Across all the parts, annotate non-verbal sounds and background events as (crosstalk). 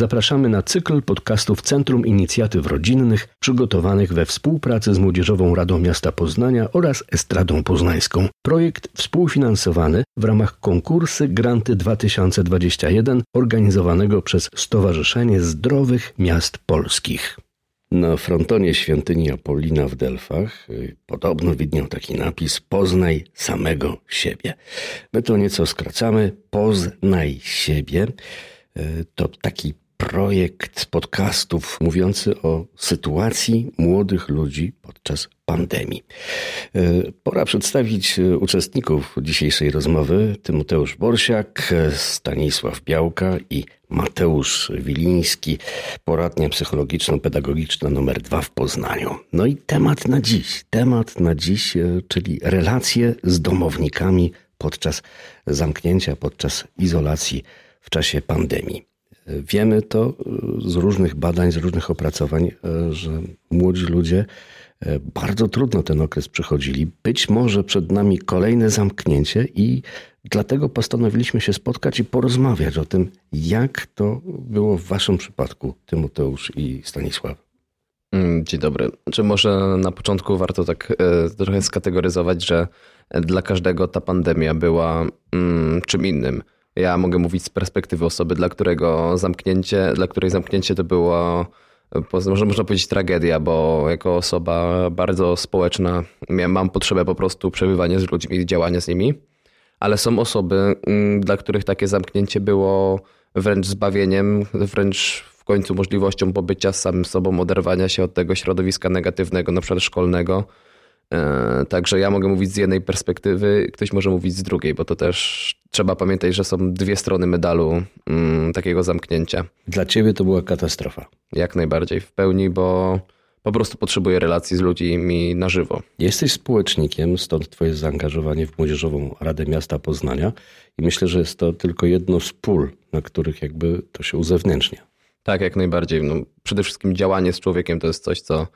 zapraszamy na cykl podcastów Centrum Inicjatyw Rodzinnych przygotowanych we współpracy z Młodzieżową Radą Miasta Poznania oraz Estradą Poznańską. Projekt współfinansowany w ramach konkursy Granty 2021 organizowanego przez Stowarzyszenie Zdrowych Miast Polskich. Na frontonie świątyni Apollina w Delfach y, podobno widniał taki napis Poznaj samego siebie. My to nieco skracamy. Poznaj siebie. Y, to taki projekt podcastów mówiący o sytuacji młodych ludzi podczas pandemii. E, pora przedstawić e, uczestników dzisiejszej rozmowy. Tymoteusz Borsiak, Stanisław Białka i Mateusz Wiliński, poradnia psychologiczno-pedagogiczna numer dwa w Poznaniu. No i temat na dziś, temat na dziś, e, czyli relacje z domownikami podczas zamknięcia, podczas izolacji w czasie pandemii. Wiemy to e, z różnych badań, z różnych opracowań, e, że młodzi ludzie e, bardzo trudno ten okres przechodzili. Być może przed nami kolejne zamknięcie i dlatego postanowiliśmy się spotkać i porozmawiać o tym, jak to było w waszym przypadku, Tymoteusz i Stanisław. Mm, dzień dobry. Czy może na początku warto tak trochę skategoryzować, że dla każdego ta pandemia była mm, czym innym. Ja mogę mówić z perspektywy osoby, dla którego zamknięcie, dla której zamknięcie to było może można powiedzieć tragedia, bo jako osoba bardzo społeczna mam potrzebę po prostu przebywania z ludźmi i działania z nimi, ale są osoby, mm, dla których takie zamknięcie było wręcz zbawieniem, wręcz w końcu możliwością pobycia z samym sobą, oderwania się od tego środowiska negatywnego, na przykład szkolnego, E, także ja mogę mówić z jednej perspektywy, ktoś może mówić z drugiej, bo to też trzeba pamiętać, że są dwie strony medalu mm, takiego zamknięcia. Dla ciebie to była katastrofa. Jak najbardziej, w pełni, bo po prostu potrzebuję relacji z ludźmi na żywo. Jesteś społecznikiem, stąd twoje zaangażowanie w Młodzieżową Radę Miasta Poznania i myślę, że jest to tylko jedno z pól, na których jakby to się uzewnętrznia. Tak, jak najbardziej. No, przede wszystkim działanie z człowiekiem to jest coś, co E,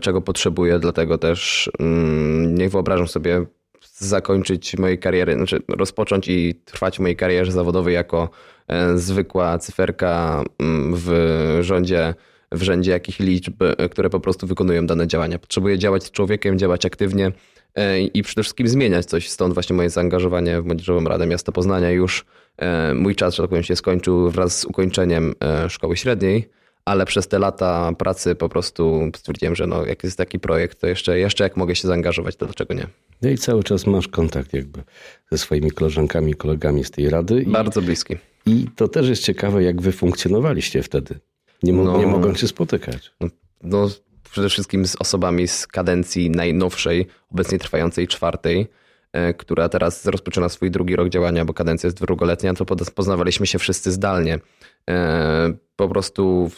czego potrzebuję, dlatego też mm, nie wyobrażam sobie zakończyć mojej kariery, znaczy rozpocząć i trwać mojej karierze zawodowej jako e, zwykła cyferka mm, w rządzie, w rzędzie jakich liczb, e, które po prostu wykonują dane działania. Potrzebuję działać z człowiekiem, działać aktywnie i przede wszystkim zmieniać coś. Stąd właśnie moje zaangażowanie w Młodzieżową Radę Miasta Poznania. Już mój czas, że tak powiem, się skończył wraz z ukończeniem szkoły średniej ale przez te lata pracy po prostu stwierdziłem, że no, jak jest taki projekt, to jeszcze, jeszcze jak mogę się zaangażować, to dlaczego nie? No i cały czas masz kontakt jakby ze swoimi koleżankami, kolegami z tej rady. Bardzo bliski. I to też jest ciekawe, jak wy funkcjonowaliście wtedy. Nie, mo- no, nie mogą się spotykać. No, no, przede wszystkim z osobami z kadencji najnowszej, obecnie trwającej czwartej, e, która teraz rozpoczyna swój drugi rok działania, bo kadencja jest dwuletnia, to poznawaliśmy się wszyscy zdalnie. E, po prostu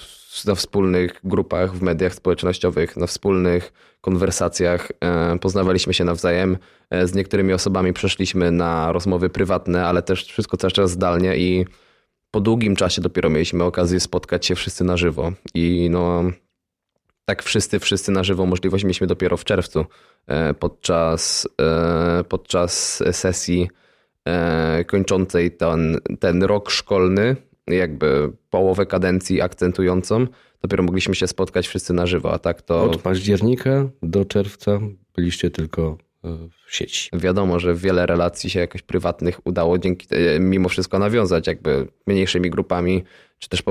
na wspólnych grupach w mediach społecznościowych, na wspólnych konwersacjach e, poznawaliśmy się nawzajem. E, z niektórymi osobami przeszliśmy na rozmowy prywatne, ale też wszystko cały czas zdalnie i po długim czasie dopiero mieliśmy okazję spotkać się wszyscy na żywo. I no, tak wszyscy, wszyscy na żywo możliwość mieliśmy dopiero w czerwcu podczas, podczas sesji kończącej ten, ten rok szkolny jakby połowę kadencji akcentującą, dopiero mogliśmy się spotkać wszyscy na żywo, a tak to... Od października do czerwca byliście tylko e, w sieci. Wiadomo, że wiele relacji się jakoś prywatnych udało dzięki e, mimo wszystko nawiązać jakby mniejszymi grupami, czy też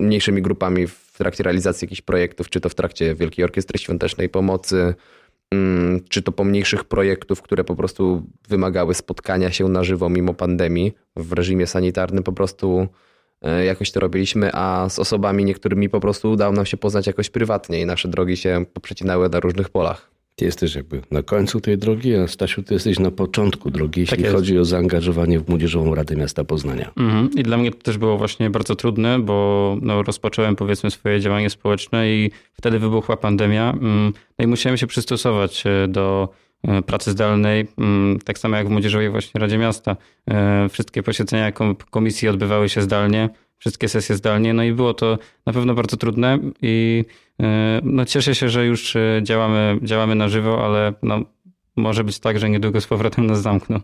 mniejszymi grupami w trakcie realizacji jakichś projektów, czy to w trakcie Wielkiej Orkiestry Świątecznej Pomocy, mm, czy to pomniejszych projektów, które po prostu wymagały spotkania się na żywo mimo pandemii w reżimie sanitarnym, po prostu jakoś to robiliśmy, a z osobami niektórymi po prostu udało nam się poznać jakoś prywatnie i nasze drogi się poprzecinały na różnych polach. Ty jesteś jakby na końcu tej drogi, a Stasiu, ty jesteś na początku drogi, jeśli tak chodzi o zaangażowanie w Młodzieżową Radę Miasta Poznania. Mhm. I dla mnie to też było właśnie bardzo trudne, bo no, rozpocząłem powiedzmy swoje działanie społeczne i wtedy wybuchła pandemia. Mm, no i musiałem się przystosować e, do E, pracy zdalnej, mm, tak samo jak w Młodzieżowej właśnie Radzie Miasta. E, wszystkie posiedzenia komisji odbywały się zdalnie, wszystkie sesje zdalnie, no i było to na pewno bardzo trudne i e, no cieszę się, że już działamy, działamy na żywo, ale no, może być tak, że niedługo z powrotem nas zamkną.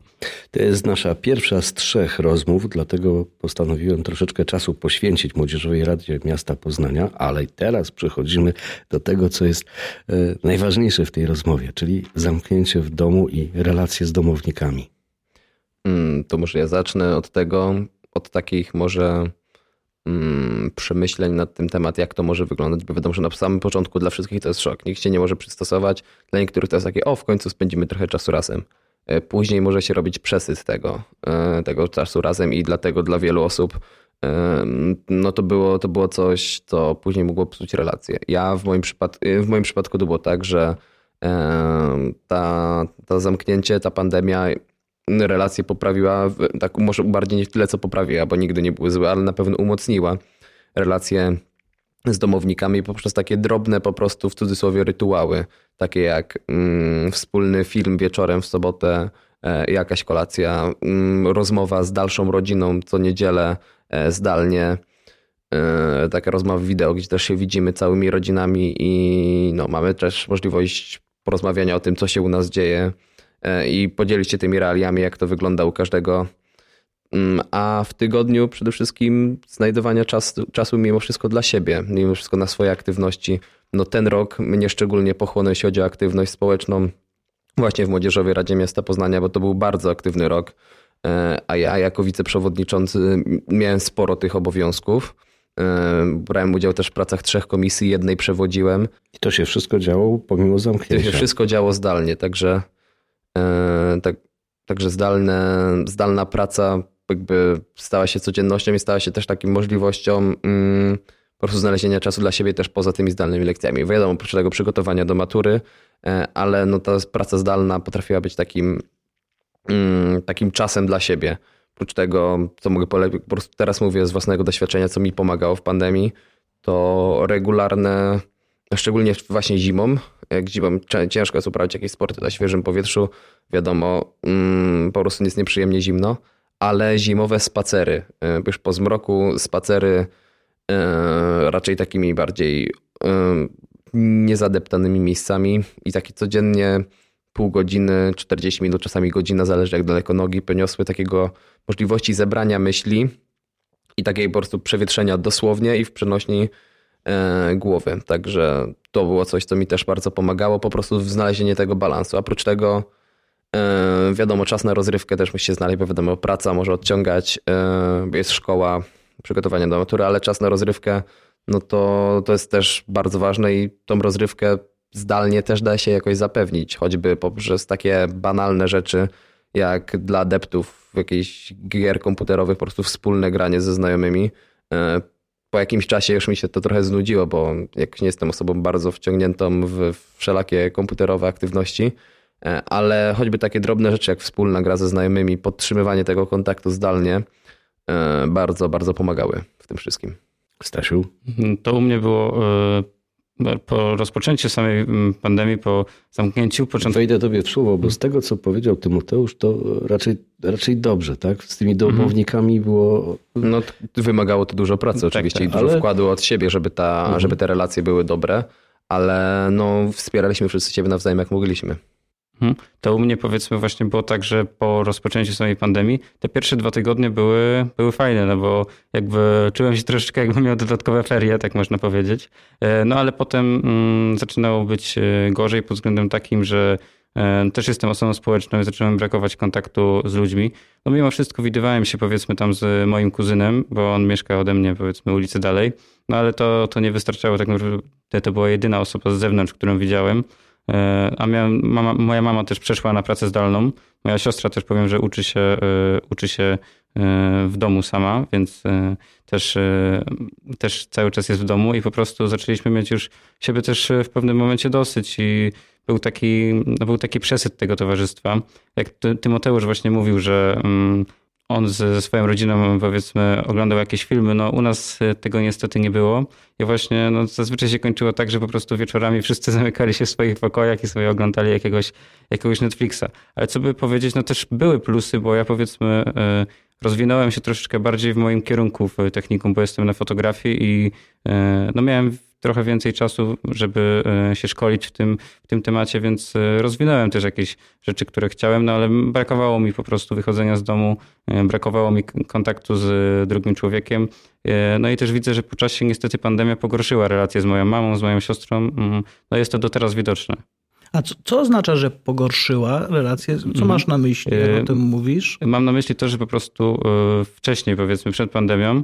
To jest nasza pierwsza z trzech rozmów, dlatego postanowiłem troszeczkę czasu poświęcić Młodzieżowej Radzie Miasta Poznania, ale teraz przechodzimy do tego, co jest e, najważniejsze w tej rozmowie, czyli zamknięcie w domu i relacje z domownikami. Hmm, to może ja zacznę od tego, od takich może mm, przemyśleń nad tym temat, jak to może wyglądać, bo wiadomo, że na samym początku dla wszystkich to jest szok. Nikt się nie może przystosować. Dla niektórych to jest takie, o, w końcu spędzimy trochę czasu razem. E, później może się robić przesyt tego, e, tego czasu razem i dlatego dla wielu osób e, no to było, to było coś, co później mogło psuć relacje. Ja w moim, przypadku, w moim przypadku to było tak, że ta, to zamknięcie, ta pandemia relacje poprawiła, tak może bardziej nie tyle co poprawiła, bo nigdy nie były złe, ale na pewno umocniła relacje z domownikami. Poprzez takie drobne po prostu w cudzysłowie rytuały, takie jak mm, wspólny film wieczorem w sobotę, e, jakaś kolacja, mm, rozmowa z dalszą rodziną co niedzielę e, zdalnie, e, taka rozmowa wideo, gdzie też się widzimy całymi rodzinami i no, mamy też możliwość porozmawiania o tym, co się u nas dzieje i podzielić się tymi realiami, jak to wygląda u każdego. Mm, a w tygodniu przede wszystkim znajdowania czasu, czasu mimo wszystko dla siebie, mimo wszystko na swoje aktywności. No ten rok mnie szczególnie pochłonął, jeśli chodzi o aktywność społeczną, właśnie w Młodzieżowej Radzie Miasta Poznania, bo to był bardzo aktywny rok, e, a ja jako wiceprzewodniczący miałem sporo tych obowiązków. E, brałem udział też w pracach trzech komisji, jednej przewodziłem. I to się wszystko działo pomimo zamknięcia. To się wszystko działo zdalnie, także E, tak, także zdalne, zdalna praca jakby stała się codziennością i stała się też takim możliwością mm, po prostu znalezienia czasu dla siebie też poza tymi zdalnymi lekcjami. Wiadomo, oprócz tego przygotowania do matury, e, ale no ta praca zdalna potrafiła być takim, mm, takim czasem dla siebie. Oprócz tego, co mogę polecić, po prostu teraz mówię z własnego doświadczenia, co mi pomagało w pandemii, to regularne szczególnie właśnie zimą, zimą ciężko jest uprawiać jakieś sporty na świeżym powietrzu, wiadomo, mm, po prostu jest nieprzyjemnie zimno, ale zimowe spacery, e, już po zmroku spacery e, raczej takimi bardziej e, niezadeptanymi miejscami i takie codziennie pół godziny, 40 minut, czasami godzina, zależy jak daleko nogi poniosły, takiego możliwości zebrania myśli i takiej po prostu przewietrzenia dosłownie i w przenośni głowy. Także to było coś, co mi też bardzo pomagało, po prostu w znalezieniu tego balansu. Oprócz tego, e, wiadomo, czas na rozrywkę też musi się znaleźć, bo wiadomo, praca może odciągać, e, jest szkoła, przygotowanie do matury, ale czas na rozrywkę, no to, to jest też bardzo ważne i tą rozrywkę zdalnie też da się jakoś zapewnić, choćby poprzez takie banalne rzeczy, jak dla adeptów jakichś gier komputerowych, po prostu wspólne granie ze znajomymi po jakimś czasie już mi się to trochę znudziło, bo jak nie jestem osobą bardzo wciągniętą w wszelakie komputerowe aktywności, e, ale choćby takie drobne rzeczy jak wspólna gra ze znajomymi, podtrzymywanie tego kontaktu zdalnie e, bardzo, bardzo pomagały w tym wszystkim. Stasiu? To u mnie było e, po rozpoczęciu samej mm, pandemii, po zamknięciu początku. Wejdę tobie w słowo, bo z tego, co powiedział Tymoteusz, to raczej, raczej dobrze, tak? Z tymi domownikami było... No, wymagało to dużo pracy tak, oczywiście tak, i dużo ale... wkładu od siebie, żeby, ta, mhm. żeby te relacje były dobre, ale no, wspieraliśmy wszyscy siebie nawzajem jak mogliśmy. Mhm. To u mnie powiedzmy właśnie było tak, że po rozpoczęciu samej pandemii te pierwsze dwa tygodnie były, były fajne, no bo jakby czułem się troszeczkę jakbym miał dodatkowe ferie, tak można powiedzieć. E, no ale potem mm, zaczynało być e, gorzej pod względem takim, że e, też jestem osobą społeczną i zacząłem brakować kontaktu z ludźmi. No mimo wszystko widywałem się powiedzmy tam z moim kuzynem, bo on mieszka ode mnie powiedzmy ulicę dalej. No ale to, to nie wystarczało, tak naprawdę to była jedyna osoba z zewnątrz, którą widziałem. E, a miałem, mama, moja mama też przeszła na pracę zdalną. Moja siostra też powiem, że uczy się, e, uczy się e, w domu sama, więc też, też cały czas jest w domu i po prostu zaczęliśmy mieć już siebie też w pewnym momencie dosyć i był taki, no był taki przesyt tego towarzystwa. Jak Tymoteusz właśnie mówił, że mm, on ze swoją rodziną powiedzmy oglądał jakieś filmy, no u nas tego niestety nie było. I właśnie no, zazwyczaj się kończyło tak, że po prostu wieczorami wszyscy (laughs) zamykali się w swoich pokojach i sobie oglądali jakiegoś, jakiegoś Netflixa. Ale co by powiedzieć, no też były plusy, bo ja powiedzmy e, rozwinąłem się troszeczkę bardziej w moim kierunku w technikum, bo jestem na fotografii i e, no miałem trochę więcej czasu, żeby się szkolić w tym, w tym temacie, więc rozwinąłem też jakieś rzeczy, które chciałem, no ale brakowało mi po prostu wychodzenia z domu, brakowało mi kontaktu z drugim człowiekiem. No i też widzę, że po czasie niestety pandemia pogorszyła relacje z moją mamą, z moją siostrą. Mm, no jest to do teraz widoczne. A co, co oznacza, że pogorszyła relacje? Co mhm. masz na myśli, jak o tym mówisz? Mam na myśli to, że po prostu wcześniej, powiedzmy przed pandemią,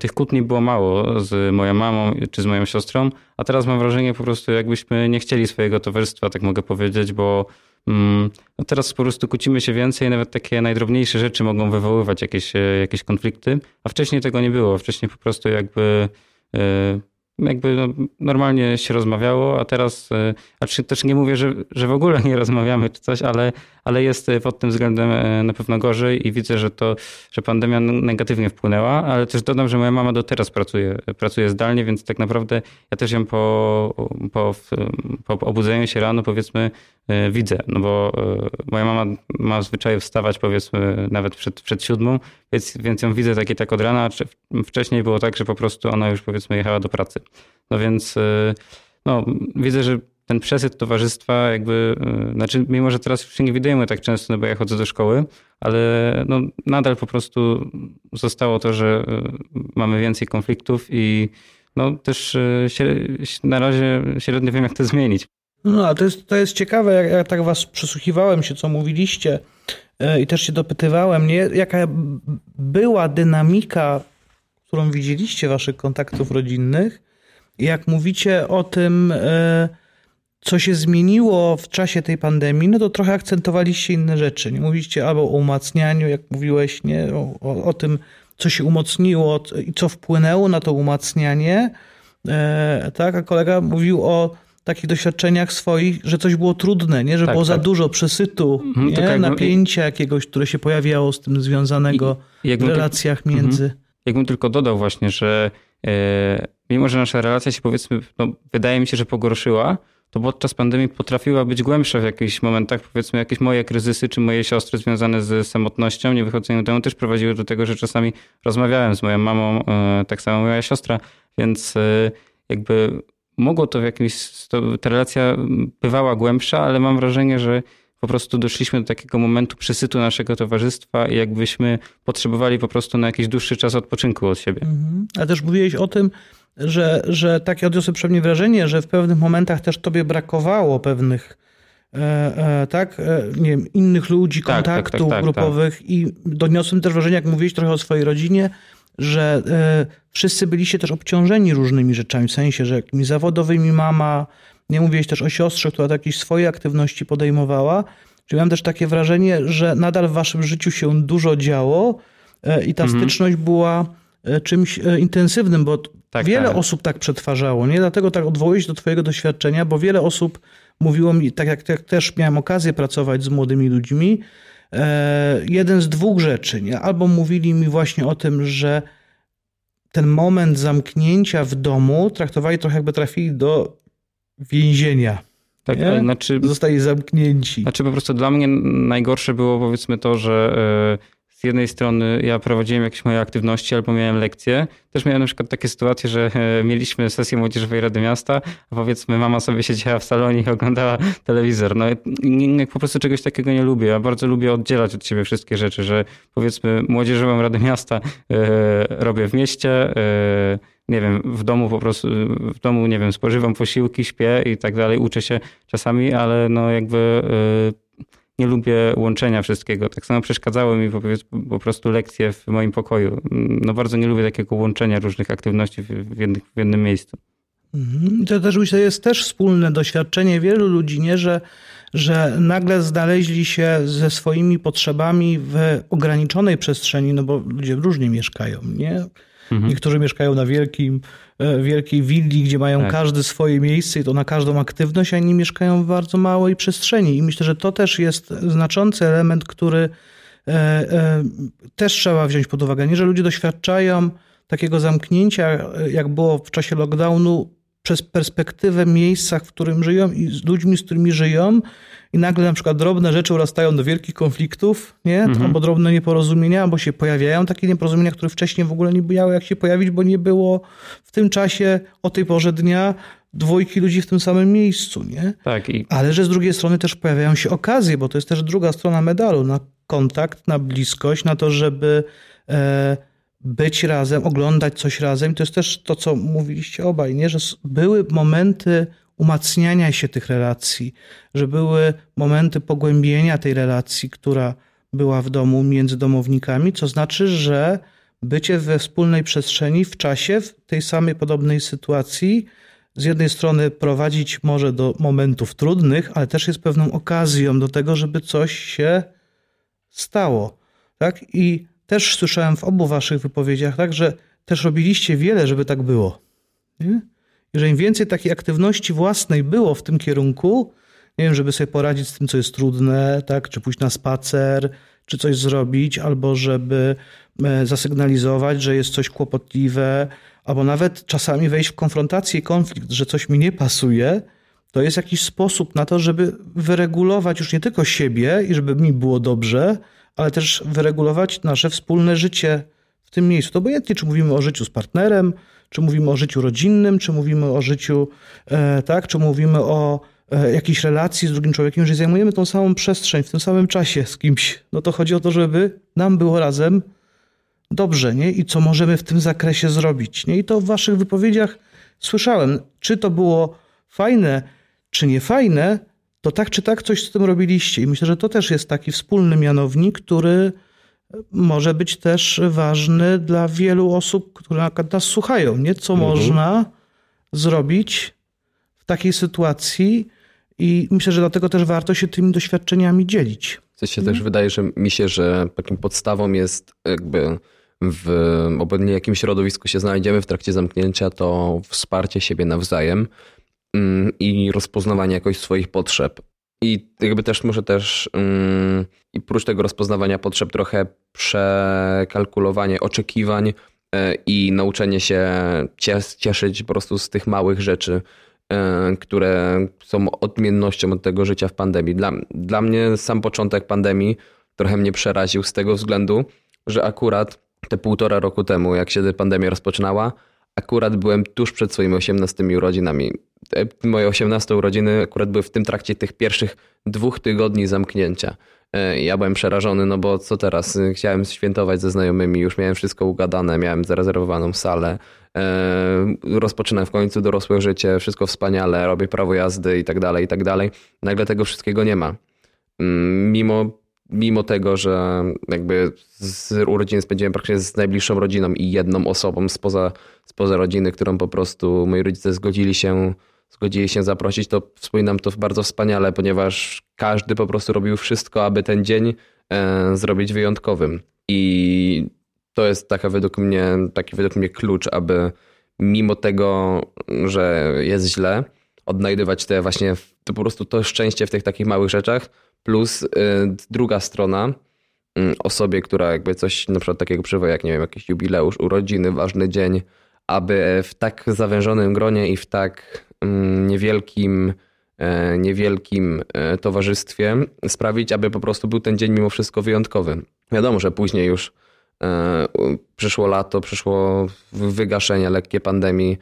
tych kłótni było mało z moją mamą czy z moją siostrą, a teraz mam wrażenie po prostu jakbyśmy nie chcieli swojego towarzystwa, tak mogę powiedzieć, bo mm, no teraz po prostu kłócimy się więcej, nawet takie najdrobniejsze rzeczy mogą wywoływać jakieś, jakieś konflikty, a wcześniej tego nie było. Wcześniej po prostu jakby jakby no, normalnie się rozmawiało, a teraz, e, a też nie mówię, że, że w ogóle nie rozmawiamy czy coś, ale, ale jest pod tym względem e, na pewno gorzej i widzę, że to, że pandemia negatywnie wpłynęła, ale też dodam, że moja mama do teraz pracuje, pracuje zdalnie, więc tak naprawdę ja też ją po, po, po obudzeniu się rano powiedzmy e, widzę, no bo moja mama ma zwyczaju wstawać powiedzmy nawet przed, przed siódmą, więc, więc ją widzę takie tak od rana, wcześniej było tak, że po prostu ona już powiedzmy jechała do pracy. No więc y, no, widzę, że ten przesyt towarzystwa jakby, znaczy mimo, że teraz już się nie widujemy tak często, no bo ja chodzę do szkoły, ale no, nadal po prostu zostało to, że mamy więcej konfliktów i no też na razie średnio wiem, jak to zmienić. No, to jest, to jest ciekawe, jak, jak tak was przysłuchiwałem się, co mówiliście i też się dopytywałem, nie? jaka była dynamika, którą widzieliście waszych kontaktów rodzinnych jak mówicie o tym, e, co się zmieniło w czasie tej pandemii, no to trochę akcentowaliście inne rzeczy. Nie mówiliście albo o umacnianiu, jak mówiłeś, nie? O, o tym, co się umocniło i co wpłynęło na to umacnianie. E, tak, a kolega mówił o takich doświadczeniach swoich, że coś było trudne, nie? że tak, było tak. za dużo przesytu, mhm, nie? Tak, napięcia jakiegoś, które się pojawiało z tym związanego I, w relacjach ty... między. Mhm. Jakbym tylko dodał właśnie, że e, mimo że nasza relacja się powiedzmy, no, wydaje mi się, że pogorszyła, to podczas pandemii potrafiła być głębsza w jakichś momentach. Powiedzmy, jakieś moje kryzysy czy moje siostry związane z samotnością, niewychodzeniem temu też prowadziły do tego, że czasami rozmawiałem z moją mamą, e, tak samo moja siostra, więc e, jakby mogło to w jakimś, to, ta relacja bywała głębsza, ale mam wrażenie, że po prostu doszliśmy do takiego momentu przesytu naszego towarzystwa i jakbyśmy potrzebowali po prostu na jakiś dłuższy czas odpoczynku od siebie. Mhm. A też mówiłeś o tym, że, że takie odniosłem przynajmniej wrażenie, że w pewnych momentach też tobie brakowało pewnych e, e, tak, e, nie wiem, innych ludzi, tak, tak, kontaktów tak, tak, tak, grupowych i doniosłem też wrażenie, jak mówiłeś trochę o swojej rodzinie, że wszyscy byliście też obciążeni różnymi rzeczami, w sensie, że jakimiś zawodowymi mama, nie mówiłeś też o siostrze, która jakieś swoje aktywności podejmowała, czyli mam też takie wrażenie, że nadal w waszym życiu się dużo działo e, i ta mhm. styczność była e, czymś intensywnym, bo tak, wiele tak. osób tak przetwarzało, nie? Dlatego tak odwołuję się do twojego doświadczenia, bo wiele osób mówiło mi, tak jak, jak też miałem okazję pracować z młodymi ludźmi, e, jeden z dwóch rzeczy, nie? Albo mówili mi właśnie o tym, że ten moment zamknięcia w domu traktowali trochę jakby trafili do więzienia. Tak, nie? znaczy. Zostali zamknięci. Znaczy, po prostu dla mnie najgorsze było powiedzmy to, że z jednej strony ja prowadziłem jakieś moje aktywności albo miałem lekcje. Też miałem na przykład takie sytuacje, że e, mieliśmy sesję Młodzieżowej Rady Miasta, a powiedzmy mama sobie siedziała w salonie i oglądała telewizor. No po prostu czegoś takiego nie lubię. Ja bardzo lubię oddzielać od siebie wszystkie rzeczy, że powiedzmy Młodzieżową Radę Miasta e, robię w mieście, e, nie wiem, w domu po prostu, w domu, nie wiem, spożywam posiłki, śpię i tak dalej, uczę się czasami, ale no jakby nie lubię łączenia wszystkiego. Tak samo przeszkadzały mi po prostu lekcje w moim pokoju. No bardzo nie lubię takiego łączenia różnych aktywności w, jednym, w jednym miejscu. Mhm. To też myślę, jest też wspólne doświadczenie wielu ludzi, nie? Że, że nagle znaleźli się ze swoimi potrzebami w ograniczonej przestrzeni, no bo ludzie różnie mieszkają, nie? Mhm. Niektórzy mieszkają na wielkim, wielkiej willi, gdzie mają tak. każdy swoje miejsce i to na każdą aktywność, a inni mieszkają w bardzo małej przestrzeni. I myślę, że to też jest znaczący element, który e, e, też trzeba wziąć pod uwagę. Nie, że ludzie doświadczają takiego zamknięcia, jak było w czasie lockdownu, przez perspektywę miejsca, w którym żyją i z ludźmi, z którymi żyją i nagle na przykład drobne rzeczy urastają do wielkich konfliktów, nie? Mhm. Albo drobne nieporozumienia, albo się pojawiają takie nieporozumienia, które wcześniej w ogóle nie miały jak się pojawić, bo nie było w tym czasie, o tej porze dnia dwójki ludzi w tym samym miejscu, nie? Tak. I... Ale że z drugiej strony też pojawiają się okazje, bo to jest też druga strona medalu, na kontakt, na bliskość, na to, żeby e, być razem, oglądać coś razem. To jest też to, co mówiliście obaj, nie? że były momenty umacniania się tych relacji, że były momenty pogłębienia tej relacji, która była w domu między domownikami, co znaczy, że bycie we wspólnej przestrzeni w czasie, w tej samej podobnej sytuacji, z jednej strony prowadzić może do momentów trudnych, ale też jest pewną okazją do tego, żeby coś się stało. Tak? I też słyszałem w obu waszych wypowiedziach, tak, że też robiliście wiele, żeby tak było. Nie? I że im więcej takiej aktywności własnej było w tym kierunku, nie wiem, żeby sobie poradzić z tym, co jest trudne, tak, czy pójść na spacer, czy coś zrobić, albo żeby e, zasygnalizować, że jest coś kłopotliwe, albo nawet czasami wejść w konfrontację, konflikt, że coś mi nie pasuje, to jest jakiś sposób na to, żeby wyregulować już nie tylko siebie i żeby mi było dobrze, ale też wyregulować nasze wspólne życie w tym miejscu. To obojętnie, czy mówimy o życiu z partnerem, czy mówimy o życiu rodzinnym, czy mówimy o życiu, e, tak, czy mówimy o e, jakiejś relacji z drugim człowiekiem, jeżeli zajmujemy tą samą przestrzeń w tym samym czasie z kimś, no to chodzi o to, żeby nam było razem dobrze, nie? I co możemy w tym zakresie zrobić, nie? I to w waszych wypowiedziach słyszałem. Czy to było fajne, czy nie fajne, to tak czy tak coś z tym robiliście. I myślę, że to też jest taki wspólny mianownik, który może być też ważny dla wielu osób, które nas słuchają. Nie? Co mhm. można zrobić w takiej sytuacji i myślę, że dlatego też warto się tymi doświadczeniami dzielić. Co się też wydaje, że mi się, że taką podstawą jest jakby w obecnie jakim środowisku się znajdziemy w trakcie zamknięcia, to wsparcie siebie nawzajem i rozpoznawanie jakoś swoich potrzeb. I jakby też muszę też um, i prócz tego rozpoznawania potrzeb trochę przekalkulowanie oczekiwań e, i nauczenie się cieszyć po prostu z tych małych rzeczy, e, które są odmiennością od tego życia w pandemii. Dla, dla mnie sam początek pandemii trochę mnie przeraził z tego względu, że akurat te półtora roku temu, jak się pandemia rozpoczynała, akurat byłem tuż przed swoimi 18 urodzinami. Moje 18 urodziny akurat były w tym trakcie tych pierwszych dwóch tygodni zamknięcia. E, ja byłem przerażony, no bo co teraz? Chciałem świętować ze znajomymi, już miałem wszystko ugadane, miałem zarezerwowaną salę. E, rozpoczynam w końcu dorosłe życie, wszystko wspaniale, robię prawo jazdy i tak dalej, i tak dalej. Nagle tego wszystkiego nie ma. Mm, mimo mimo tego, że jakby z urodziny spędziłem praktycznie z najbliższą rodziną i jedną osobą spoza, spoza rodziny, którą po prostu moi rodzice zgodzili się, zgodzili się zaprosić, to wspominam to bardzo wspaniale, ponieważ każdy po prostu robił wszystko, aby ten dzień e, zrobić wyjątkowym. I to jest taka według mnie, taki według mnie klucz, aby mimo tego, że jest źle, odnajdywać te właśnie, to po prostu to szczęście w tych takich małych rzeczach, plus y, druga strona, mm, osobie, która jakby coś na przykład takiego przeżywa, jak nie wiem, jakiś jubileusz, urodziny, ważny dzień, aby w tak zawężonym gronie i w tak niewielkim, e, niewielkim e, towarzystwie sprawić, aby po prostu był ten dzień mimo wszystko wyjątkowy. Wiadomo, że później już e, przyszło lato, przyszło wygaszenie lekkie pandemii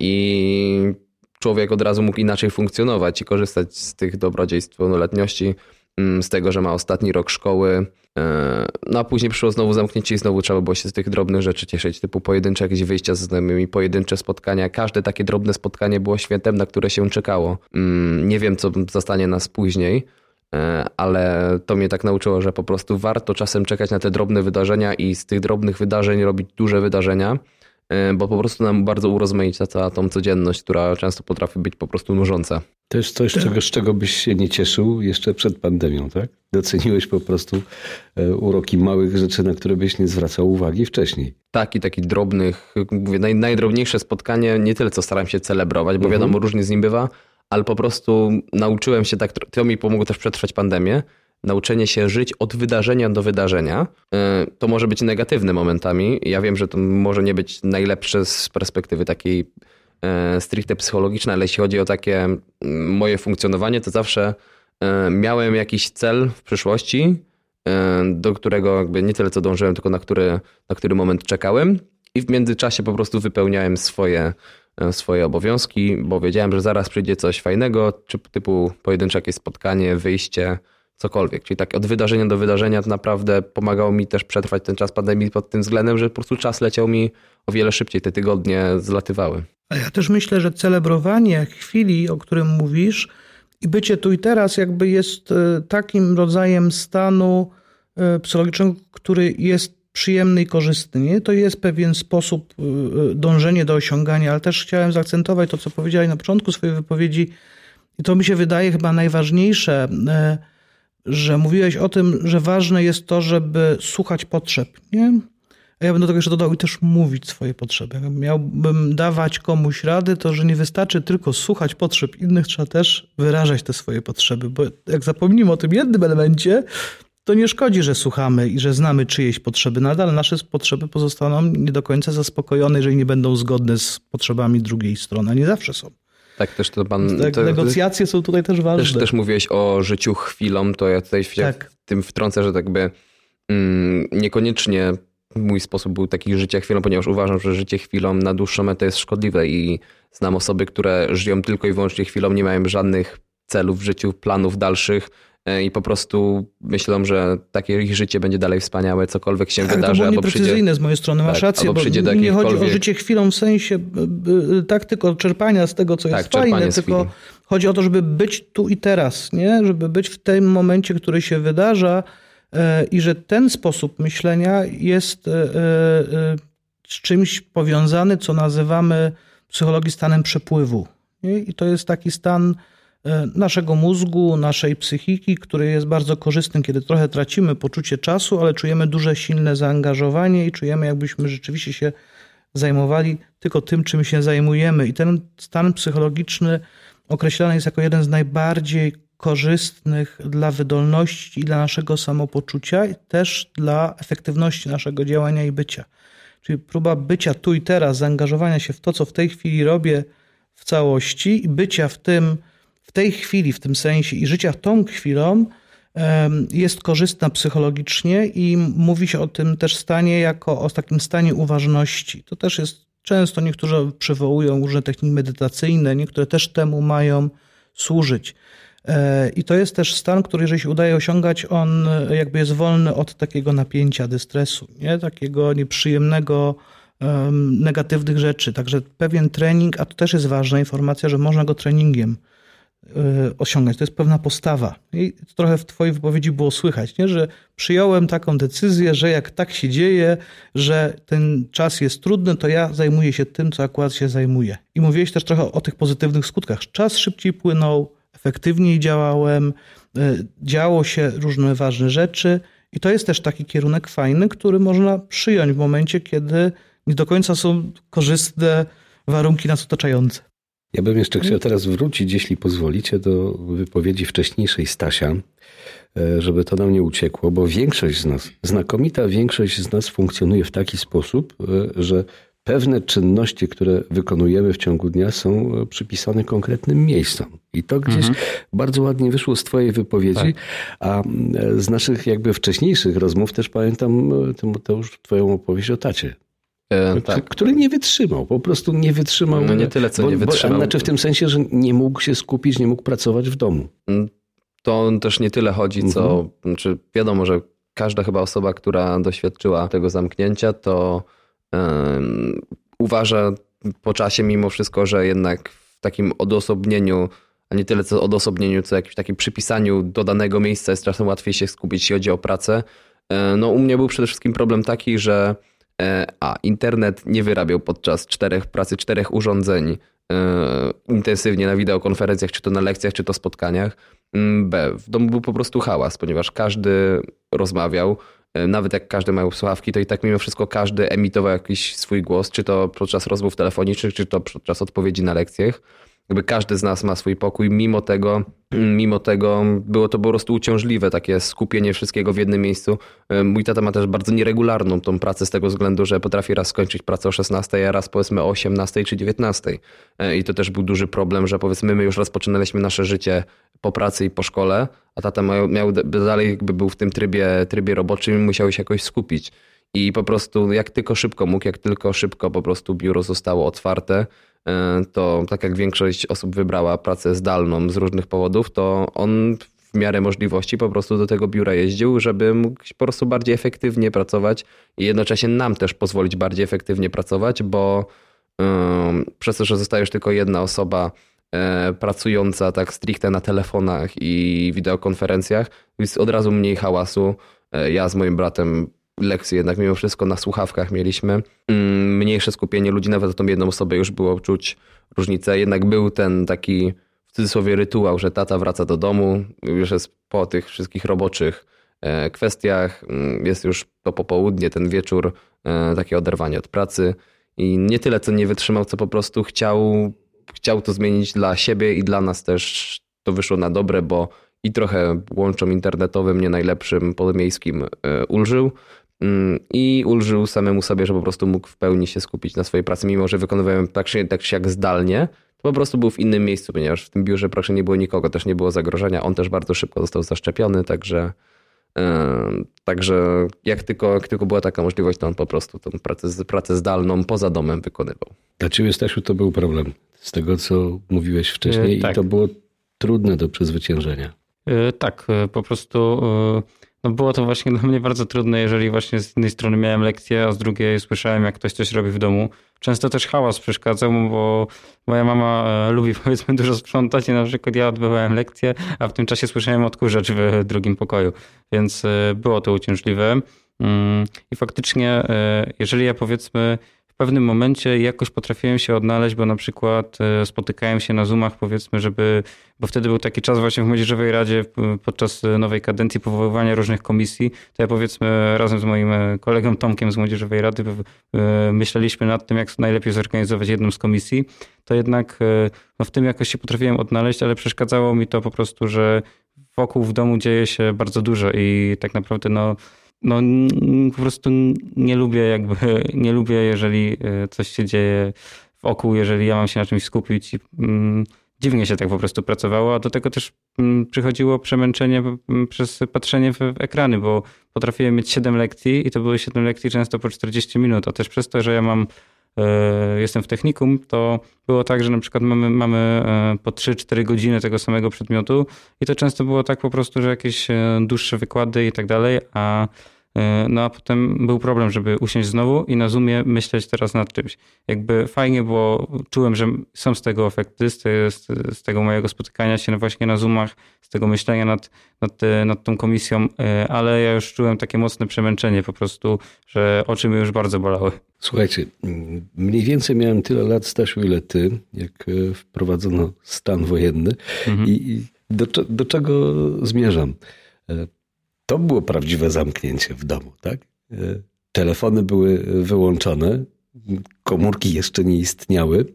i człowiek od razu mógł inaczej funkcjonować i korzystać z tych dobrodziejstw pełnoletności, mm, z tego, że ma ostatni rok szkoły. E, no a później przyszło znowu zamknięcie i znowu trzeba było się z tych drobnych rzeczy cieszyć, typu pojedyncze jakieś wyjścia ze znajomymi, pojedyncze spotkania. Każde takie drobne spotkanie było świętem, na które się czekało. Mm, nie wiem, co zastanie nas później, e, ale to mnie tak nauczyło, że po prostu warto czasem czekać na te drobne wydarzenia i z tych drobnych wydarzeń robić duże wydarzenia bo po prostu nam bardzo urozmaica cała tą codzienność, która często potrafi być po prostu nużąca. To jest coś, czego, z czego byś się nie cieszył jeszcze przed pandemią, tak? Doceniłeś po prostu e, uroki małych rzeczy, na które byś nie zwracał uwagi wcześniej. Tak, i takich drobnych, mówię, naj, najdrobniejsze spotkanie, nie tyle co staram się celebrować, bo mhm. wiadomo, różnie z nim bywa, ale po prostu nauczyłem się tak, to mi pomogło też przetrwać pandemię, nauczenie się żyć od wydarzenia do wydarzenia, e, to może być negatywne momentami. Ja wiem, że to może nie być najlepsze z perspektywy takiej stricte psychologiczne, ale jeśli chodzi o takie moje funkcjonowanie, to zawsze miałem jakiś cel w przyszłości, do którego jakby nie tyle co dążyłem, tylko na który, na który moment czekałem i w międzyczasie po prostu wypełniałem swoje, swoje obowiązki, bo wiedziałem, że zaraz przyjdzie coś fajnego, czy typu pojedyncze jakieś spotkanie, wyjście, cokolwiek. Czyli tak od wydarzenia do wydarzenia to naprawdę pomagało mi też przetrwać ten czas pandemii pod tym względem, że po prostu czas leciał mi o wiele szybciej, te tygodnie zlatywały. A ja też myślę, że celebrowanie chwili, o którym mówisz, i bycie tu i teraz jakby jest e, takim rodzajem stanu e, psychologicznego, który jest przyjemny i korzystny. Nie? To jest pewien sposób e, dążenia do osiągania, ale też chciałem zaakcentować to, co powiedziałeś na początku swojej wypowiedzi, i to mi się wydaje chyba najważniejsze, że mówiłeś o tym, że ważne jest to, żeby słuchać potrzeb. Nie? A ja bym do tego jeszcze dodał i też mówić swoje potrzeby. Jak miałbym dawać komuś rady, to że nie wystarczy tylko słuchać potrzeb innych, trzeba też wyrażać te swoje potrzeby, bo jak zapomnimy o tym jednym elemencie, to nie szkodzi, że słuchamy i że znamy czyjeś potrzeby. Nadal nasze potrzeby pozostaną nie do końca zaspokojone, jeżeli nie będą zgodne z potrzebami drugiej strony, a nie zawsze są. Tak, też to pan. Tak, to, negocjacje są tutaj też ważne. Też, też mówiłeś o życiu chwilą, to ja tutaj tak. w tym wtrącę, że tak by mm, niekoniecznie mój sposób był taki życia chwilą, ponieważ uważam, że życie chwilą na dłuższą metę jest szkodliwe i znam osoby, które żyją tylko i wyłącznie chwilą, nie mają żadnych celów w życiu, planów dalszych i po prostu myślą, że takie ich życie będzie dalej wspaniałe, cokolwiek się tak, wydarzy. To było nieprecyzyjne z mojej strony, masz tak, rację, bo przyjdzie nie chodzi o życie chwilą w sensie tak tylko czerpania z tego, co tak, jest fajne, tylko chodzi o to, żeby być tu i teraz, nie? żeby być w tym momencie, który się wydarza, E, i że ten sposób myślenia jest e, e, z czymś powiązany, co nazywamy w psychologii stanem przepływu. I to jest taki stan naszego mózgu, naszej psychiki, który jest bardzo korzystny, kiedy trochę tracimy poczucie czasu, ale czujemy duże, silne zaangażowanie i czujemy, jakbyśmy rzeczywiście się zajmowali tylko tym, czym się zajmujemy. I ten stan psychologiczny określany jest jako jeden z najbardziej korzystnych dla wydolności i dla naszego samopoczucia, i też dla efektywności naszego działania i bycia. Czyli próba bycia tu i teraz, zaangażowania się w to, co w tej chwili robię w całości i bycia w tym, tej chwili, w tym sensie i życia tą chwilą jest korzystna psychologicznie i mówi się o tym też stanie jako o takim stanie uważności. To też jest często niektórzy przywołują różne techniki medytacyjne, niektóre też temu mają służyć. E, I to jest też stan, który jeżeli się udaje osiągać, on jakby jest wolny od takiego napięcia, dystresu, nie? takiego nieprzyjemnego, negatywnych rzeczy. Także pewien trening, a to też jest ważna informacja, że można go treningiem osiągać. To jest pewna postawa. I trochę w Twojej wypowiedzi było słychać, nie? że przyjąłem taką decyzję, że jak tak się dzieje, że ten czas jest trudny, to ja zajmuję się tym, co akurat się zajmuję. I mówiłeś też trochę o tych pozytywnych skutkach. Czas szybciej płynął, efektywniej działałem, e, działo się różne ważne rzeczy i to jest też taki kierunek fajny, który można przyjąć w momencie, kiedy nie do końca są korzystne warunki nas otaczające. Ja bym jeszcze chciał teraz wrócić, jeśli pozwolicie, do wypowiedzi wcześniejszej Stasia, e, żeby to nam nie uciekło, bo większość z nas, znakomita większość z nas funkcjonuje w taki sposób, e, że pewne czynności, które wykonujemy w ciągu dnia, są e, przypisane konkretnym miejscom. I to gdzieś mhm. bardzo ładnie wyszło z Twojej wypowiedzi, tak. a z naszych jakby wcześniejszych rozmów też pamiętam, Tymoteusz, Twoją opowieść o tacie. E, tak. Który nie wytrzymał, po prostu nie wytrzymał. No nie tyle, co bo, nie wytrzymał. Bo, znaczy w tym sensie, że nie mógł się skupić, nie mógł pracować w domu. Mm, to też nie tyle chodzi, co. Mhm. Znaczy wiadomo, że każda chyba osoba, która doświadczyła tego zamknięcia, to uważa po czasie mimo wszystko, że jednak w takim odosobnieniu, a nie tyle co odosobnieniu, co jakimś takim przypisaniu do danego miejsca jest czasem łatwiej się skupić, jeśli chodzi o pracę. E, no u mnie był przede wszystkim problem taki, że a internet nie wyrabiał podczas czterech pracy czterech urządzeń e, intensywnie na wideokonferencjach, czy to na lekcjach, czy to spotkaniach. Mm, B. W domu był po prostu hałas, ponieważ każdy rozmawiał, E, nawet jak każdy miał słuchawki, to i tak mimo wszystko każdy emitował jakiś swój głos, czy to podczas rozmów telefonicznych, czy to podczas odpowiedzi na lekcjach. Jakby każdy z nas ma swój pokój, mimo tego, mimo tego było to po prostu uciążliwe, takie skupienie wszystkiego w jednym miejscu. E, mój tata ma też bardzo nieregularną tą pracę z tego względu, że potrafi raz skończyć pracę o 16, a raz powiedzmy o 18 czy 19. E, I to też był duży problem, że powiedzmy my już rozpoczynaliśmy nasze życie po pracy i po szkole, a tata miał, miał dalej jakby był w tym trybie, trybie roboczym i musiał się jakoś skupić. I po prostu jak tylko szybko mógł, jak tylko szybko po prostu biuro zostało otwarte, to tak jak większość osób wybrała pracę zdalną z różnych powodów, to on w miarę możliwości po prostu do tego biura jeździł, żeby mógł po prostu bardziej efektywnie pracować i jednocześnie nam też pozwolić bardziej efektywnie pracować, bo przez to, że zostaje już tylko jedna osoba e, pracująca tak stricte na telefonach i wideokonferencjach, jest od razu mniej hałasu. E, ja z moim bratem lekcje jednak mimo wszystko na słuchawkach mieliśmy. Mm, mniejsze skupienie ludzi, nawet o tą jedną osobę już było czuć różnicę. Jednak był ten taki w cudzysłowie rytuał, że tata wraca do domu, już jest po tych wszystkich roboczych e, kwestiach, mm, jest już to popołudnie, ten wieczór, e, takie oderwanie od pracy i nie tyle co nie wytrzymał, co po prostu chciał, chciał to zmienić dla siebie i dla nas też to wyszło na dobre, bo i trochę łączą internetowym, nie najlepszym, podmiejskim e, ulżył, i ulżył samemu sobie, że po prostu mógł w pełni się skupić na swojej pracy, mimo że wykonywałem tak, tak się jak zdalnie, to po prostu był w innym miejscu, ponieważ w tym biurze praktycznie nie było nikogo, też nie było zagrożenia. On też bardzo szybko został zaszczepiony, także, yy, także jak, tylko, jak tylko była taka możliwość, to on po prostu tą pracę, pracę zdalną poza domem wykonywał. Dla ciebie, Stasiu, to był problem z tego, co mówiłeś wcześniej yy, tak. i to było trudne do przezwyciężenia. Yy, tak, po prostu no było to właśnie (laughs) dla mnie bardzo trudne, jeżeli właśnie z jednej strony miałem lekcję, a z drugiej słyszałem, jak ktoś coś robi w domu. Często też hałas przeszkadzał, bo moja mama e, lubi (laughs) powiedzmy dużo sprzątać i na przykład ja odbywałem lekcję, a w tym czasie słyszałem odkurzacz w drugim pokoju, więc e, było to uciążliwe. Mm, I faktycznie, e, jeżeli ja powiedzmy pewnym momencie jakoś potrafiłem się odnaleźć, bo na przykład e, spotykałem się na Zoomach, powiedzmy, żeby, bo wtedy był taki czas właśnie w Młodzieżowej Radzie podczas nowej kadencji powoływania różnych komisji, to ja powiedzmy razem z moim e, kolegą Tomkiem z Młodzieżowej Rady e, myśleliśmy nad tym, jak najlepiej zorganizować jedną z komisji, to jednak no, w tym jakoś się potrafiłem odnaleźć, ale przeszkadzało mi to po prostu, że wokół w domu dzieje się bardzo dużo i tak naprawdę no no po prostu nie lubię jakby, (laughs) nie lubię jeżeli e, coś się dzieje wokół, jeżeli ja mam się na czymś skupić. Mm, dziwnie się tak po prostu pracowało, a do tego też mm, przychodziło przemęczenie przez patrzenie w ekrany, bo potrafiłem mieć 7 lekcji i to były 7 lekcji często po 40 minut, a też przez to, że ja mam jestem w technikum, to było tak, że na przykład mamy, mamy e, po 3-4 godziny tego samego przedmiotu i to często było tak po prostu, że jakieś e, dłuższe wykłady i tak dalej, a E, no a potem był problem, żeby usiąść znowu i na Zoomie myśleć teraz nad czymś. Jakby fajnie, bo czułem, że są z tego efekty, z, te, z, z tego mojego spotykania się właśnie na Zoomach, z tego myślenia nad, nad, nad tą komisją, e, ale ja już czułem takie mocne przemęczenie po prostu, że oczy mi już bardzo bolały. Słuchajcie, mniej więcej miałem tyle lat, Stasiu, ile ty, jak e, wprowadzono stan wojenny mhm. i do, do czego zmierzam? To było prawdziwe zamknięcie w domu, tak? E, telefony były wyłączone, komórki jeszcze nie istniały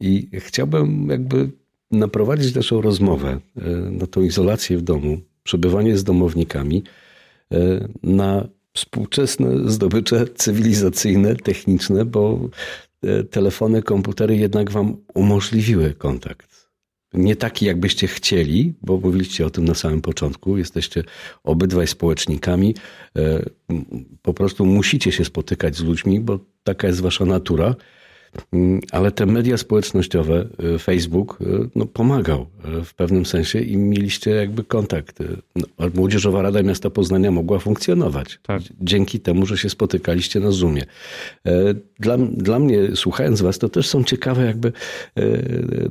i chciałbym jakby naprowadzić naszą rozmowę e, na tą izolację w domu, przebywanie z domownikami, e, na współczesne zdobycze cywilizacyjne, techniczne, bo telefony, komputery jednak wam umożliwiły kontakt nie taki, jakbyście chcieli, bo mówiliście o tym na samym początku. Jesteście obydwaj społecznikami. E, po prostu musicie się spotykać z ludźmi, bo taka jest wasza natura. Mm, ale te media społecznościowe, y, Facebook, y, no, pomagał y, w pewnym sensie i mieliście jakby kontakt. No, Młodzieżowa Rada Miasta Poznania mogła funkcjonować tak. dzięki temu, że się spotykaliście na Zoomie. E, dla, dla mnie, słuchając was, to też są ciekawe jakby e,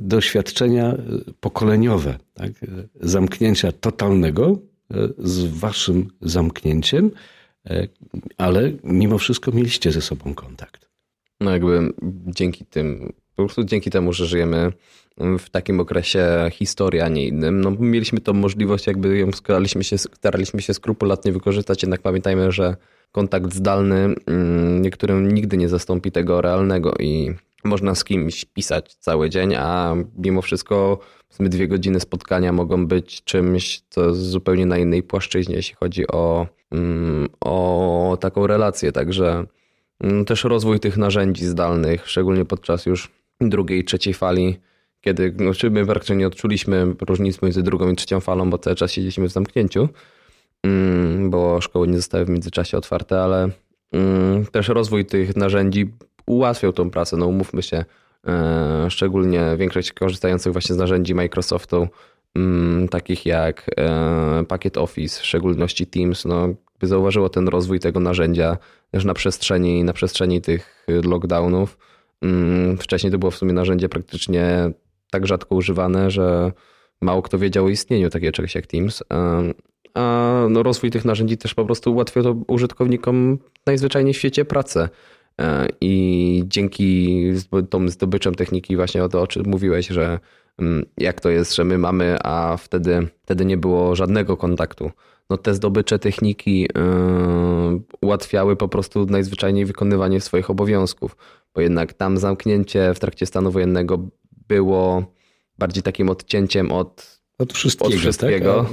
doświadczenia pokoleniowe, tak? zamknięcia totalnego e, z waszym zamknięciem, ale mimo wszystko mieliście ze sobą kontakt. No jakby dzięki tym, po prostu dzięki temu, że żyjemy w takim okresie historii, a nie innym, no mieliśmy tą możliwość, jakby ją staraliśmy się, staraliśmy się skrupulatnie wykorzystać, jednak pamiętajmy, że kontakt zdalny mm, niektórym nigdy nie zastąpi tego realnego i można z kimś pisać cały dzień, a mimo wszystko dwie godziny spotkania mogą być czymś, co zupełnie na innej płaszczyźnie, jeśli chodzi o, mm, o taką relację. Także też rozwój tych narzędzi zdalnych, szczególnie podczas już drugiej, trzeciej fali, kiedy no, czy my raczej nie odczuliśmy różnic między drugą i trzecią falą, bo cały czas siedzieliśmy w zamknięciu, mm, bo szkoły nie zostały w międzyczasie otwarte, ale też rozwój tych narzędzi ułatwiał tą pracę. No umówmy się, e, szczególnie większość korzystających właśnie z narzędzi Microsoftu, mm, takich jak e, Pakiet Office, w szczególności Teams, no by zauważyło ten rozwój tego narzędzia też na przestrzeni, na przestrzeni tych lockdownów. Mm, wcześniej to było w sumie narzędzie praktycznie tak rzadko używane, że mało kto wiedział o istnieniu takiego czegoś jak Teams. E, a no rozwój tych narzędzi też po prostu ułatwia to użytkownikom najzwyczajniej w świecie pracę. E, I dzięki tą zdobyczom techniki, właśnie o to, o czym mówiłeś, że jak to jest, że my mamy, a wtedy, wtedy nie było żadnego kontaktu. No te zdobycze techniki yy, ułatwiały po prostu najzwyczajniej wykonywanie swoich obowiązków, bo jednak tam zamknięcie w trakcie stanu wojennego było bardziej takim odcięciem od od wszystkiego. Od wszystkiego.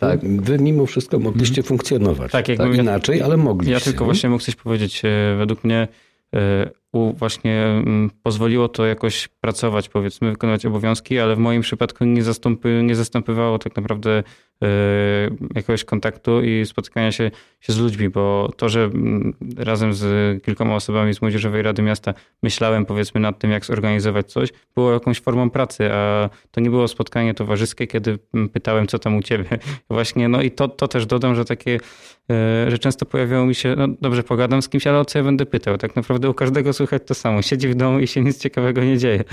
Tak? tak? Wy mimo wszystko mogliście mhm. funkcjonować. Tak, tak inaczej, ale mogliście. Ja tylko właśnie mógł coś powiedzieć. E, według mnie właśnie mm, pozwoliło to jakoś pracować, powiedzmy, wykonywać obowiązki, ale w moim przypadku nie, zastąpy, nie zastępowało tak naprawdę jakiegoś kontaktu i spotykania się, się z ludźmi, bo to, że mm, razem z kilkoma osobami z Młodzieżowej Rady Miasta myślałem powiedzmy nad tym, jak zorganizować coś, było jakąś formą pracy, a to nie było spotkanie towarzyskie, kiedy mm, pytałem, co tam u ciebie. (laughs) Właśnie, no i to, to też dodam, że takie, e, że często pojawiało mi się, no dobrze, pogadam z kimś, ale o co ja będę pytał? Tak naprawdę u każdego słychać to samo. Siedzi w domu i się nic ciekawego nie dzieje.